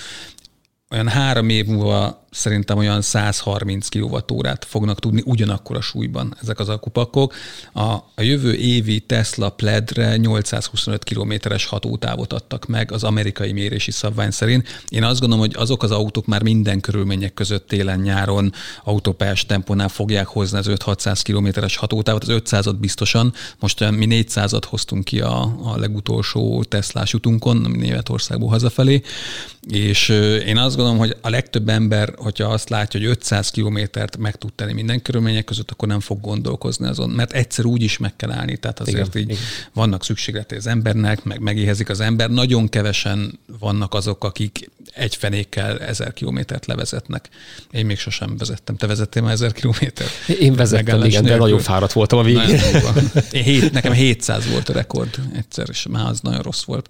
olyan három év múlva szerintem olyan 130 kWh-órát fognak tudni ugyanakkor a súlyban ezek az akupakok. A, a jövő évi Tesla Pledre 825 kilométeres hatótávot adtak meg az amerikai mérési szabvány szerint. Én azt gondolom, hogy azok az autók már minden körülmények között télen-nyáron autópályás tempónál fogják hozni az 5-600 kilométeres hatótávot, az 500-at biztosan. Most mi 400-at hoztunk ki a, a legutolsó Teslás utunkon, Németországból hazafelé, és én azt gondolom, hogy a legtöbb ember hogyha azt látja, hogy 500 kilométert meg tud tenni minden körülmények között, akkor nem fog gondolkozni azon, mert egyszer úgy is meg kell állni, tehát azért igen, így igen. vannak szükségletei az embernek, meg megéhezik az ember. Nagyon kevesen vannak azok, akik egy fenékkel ezer kilométert levezetnek. Én még sosem vezettem. Te vezettél már ezer kilométert? Én vezettem, igen, de nagyon fáradt voltam a végén. Én hét, nekem 700 volt a rekord egyszer, és már az nagyon rossz volt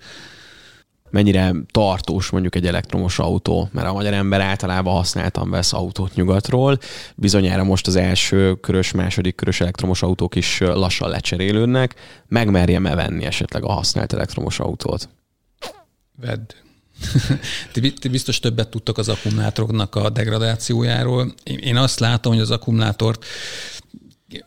mennyire tartós mondjuk egy elektromos autó, mert a magyar ember általában használtan vesz autót nyugatról, bizonyára most az első körös, második körös elektromos autók is lassan lecserélődnek, megmerjem-e venni esetleg a használt elektromos autót? Vedd. [LAUGHS] ti, ti biztos többet tudtok az akkumulátoroknak a degradációjáról. Én azt látom, hogy az akkumulátort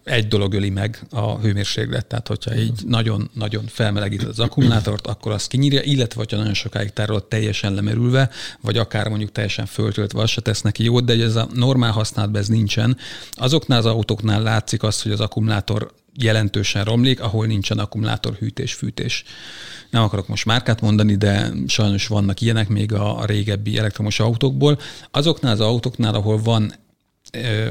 egy dolog öli meg a hőmérséklet, tehát hogyha így nagyon-nagyon felmelegíted az akkumulátort, akkor az kinyírja, illetve hogyha nagyon sokáig tárol teljesen lemerülve, vagy akár mondjuk teljesen föltöltve, az se tesz neki jót, de ez a normál használatban ez nincsen. Azoknál az autóknál látszik az, hogy az akkumulátor jelentősen romlik, ahol nincsen akkumulátor hűtés, fűtés. Nem akarok most márkát mondani, de sajnos vannak ilyenek még a régebbi elektromos autókból. Azoknál az autóknál, ahol van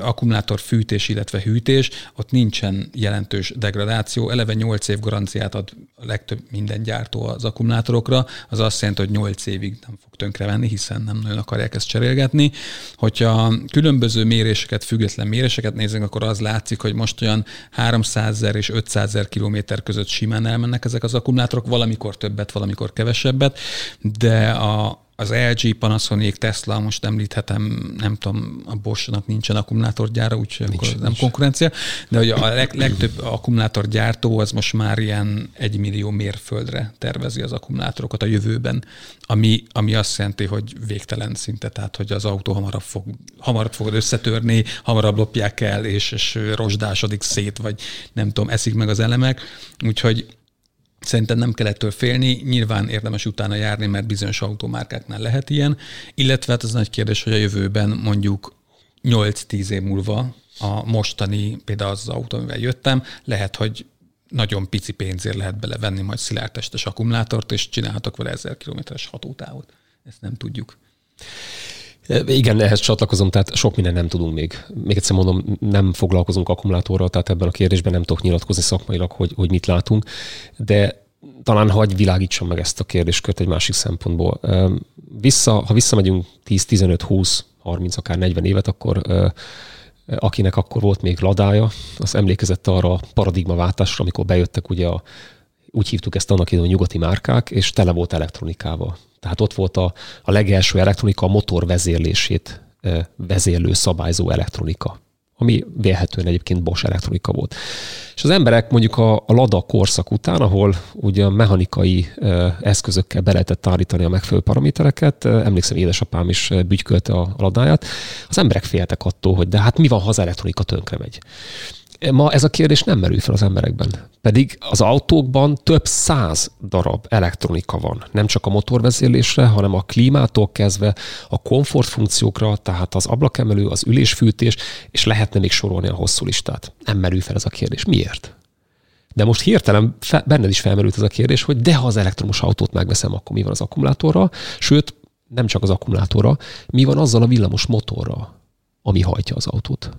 akkumulátor fűtés, illetve hűtés, ott nincsen jelentős degradáció. Eleve 8 év garanciát ad a legtöbb minden gyártó az akkumulátorokra, az azt jelenti, hogy 8 évig nem fog tönkrevenni, hiszen nem nagyon akarják ezt cserélgetni. Hogyha különböző méréseket, független méréseket nézünk, akkor az látszik, hogy most olyan 300 és 500 ezer kilométer között simán elmennek ezek az akkumulátorok, valamikor többet, valamikor kevesebbet, de a, az LG, Panasonic, Tesla, most említhetem, nem tudom, a Bosch-nak nincsen akkumulátorgyára, úgyhogy nincs, akkor nincs. nem konkurencia, de hogy a leg, legtöbb akkumulátorgyártó az most már ilyen egy millió mérföldre tervezi az akkumulátorokat a jövőben, ami, ami azt jelenti, hogy végtelen szinte, tehát hogy az autó hamarabb, fog, hamarabb fog összetörni, hamarabb lopják el, és, és rozsdásodik szét, vagy nem tudom, eszik meg az elemek, úgyhogy Szerintem nem kell ettől félni, nyilván érdemes utána járni, mert bizonyos automárkáknál lehet ilyen, illetve hát az nagy kérdés, hogy a jövőben mondjuk 8-10 év múlva a mostani, például az, az autó, amivel jöttem, lehet, hogy nagyon pici pénzért lehet belevenni majd szilárdtestes akkumulátort, és csinálhatok vele 1000 kilométeres hatótávot. Ezt nem tudjuk. Igen, ehhez csatlakozom, tehát sok minden nem tudunk még. Még egyszer mondom, nem foglalkozunk akkumulátorral, tehát ebben a kérdésben nem tudok nyilatkozni szakmailag, hogy, hogy mit látunk, de talán hagy világítsam meg ezt a kérdéskört egy másik szempontból. Vissza, ha visszamegyünk 10, 15, 20, 30, akár 40 évet, akkor akinek akkor volt még ladája, az emlékezett arra a paradigmaváltásra, amikor bejöttek ugye a, úgy hívtuk ezt annak idején, nyugati márkák, és tele volt elektronikával. Tehát ott volt a, a legelső elektronika, a motor vezérlését vezérlő szabályzó elektronika ami vélhetően egyébként Bosch elektronika volt. És az emberek mondjuk a, a Lada korszak után, ahol ugye a mechanikai e, eszközökkel be lehetett állítani a megfelelő paramétereket, e, emlékszem, édesapám is bügykölte a, a ladáját, az emberek féltek attól, hogy de hát mi van, ha az elektronika tönkre megy. Ma ez a kérdés nem merül fel az emberekben. Pedig az autókban több száz darab elektronika van. Nem csak a motorvezérlésre, hanem a klímától kezdve a komfortfunkciókra, tehát az ablakemelő, az ülésfűtés, és lehetne még sorolni a hosszú listát. Nem merül fel ez a kérdés. Miért? De most hirtelen fe, benned is felmerült ez a kérdés, hogy de ha az elektromos autót megveszem, akkor mi van az akkumulátorral? Sőt, nem csak az akkumulátorra, mi van azzal a villamos motorral, ami hajtja az autót?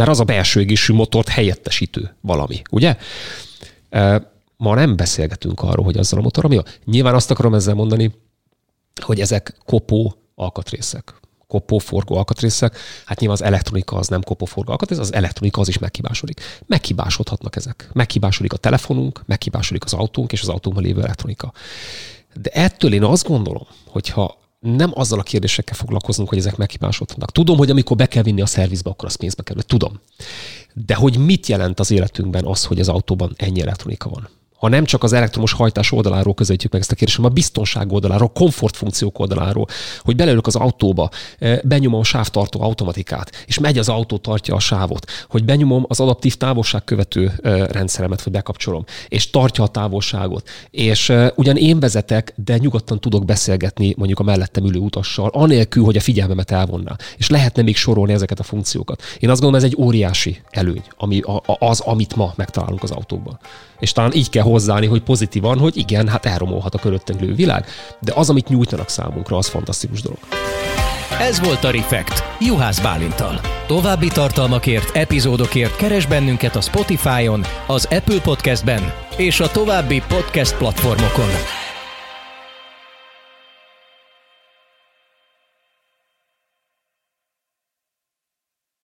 Mert az a belső égésű motort helyettesítő valami, ugye? Ma nem beszélgetünk arról, hogy azzal a motor, ami a... Nyilván azt akarom ezzel mondani, hogy ezek kopó alkatrészek kopóforgó alkatrészek, hát nyilván az elektronika az nem kopóforgó alkatrész, az elektronika az is meghibásodik. Meghibásodhatnak ezek. Meghibásodik a telefonunk, meghibásodik az autónk és az autónkban lévő elektronika. De ettől én azt gondolom, hogyha nem azzal a kérdésekkel foglalkozunk, hogy ezek meghibásodhatnak. Tudom, hogy amikor be kell vinni a szervizbe, akkor az pénzbe kerül. Tudom. De hogy mit jelent az életünkben az, hogy az autóban ennyi elektronika van? Ha nem csak az elektromos hajtás oldaláról közelítjük meg ezt a kérdést, hanem a biztonság oldaláról, a komfortfunkciók oldaláról, hogy belőlük az autóba, eh, benyomom a sávtartó automatikát, és megy az autó, tartja a sávot, hogy benyomom az adaptív távolságkövető eh, rendszeremet, hogy bekapcsolom, és tartja a távolságot, és eh, ugyan én vezetek, de nyugodtan tudok beszélgetni mondjuk a mellettem ülő utassal, anélkül, hogy a figyelmemet elvonná. És lehetne még sorolni ezeket a funkciókat. Én azt gondolom, ez egy óriási előny, ami az, amit ma megtalálunk az autókban. És talán így kell hozzáállni, hogy pozitívan, hogy igen, hát elromolhat a körülöttünk lévő világ, de az, amit nyújtanak számunkra, az fantasztikus dolog. Ez volt a Refekt, Juhász Bálintal. További tartalmakért, epizódokért keres bennünket a Spotify-on, az Apple Podcast-ben és a további podcast platformokon.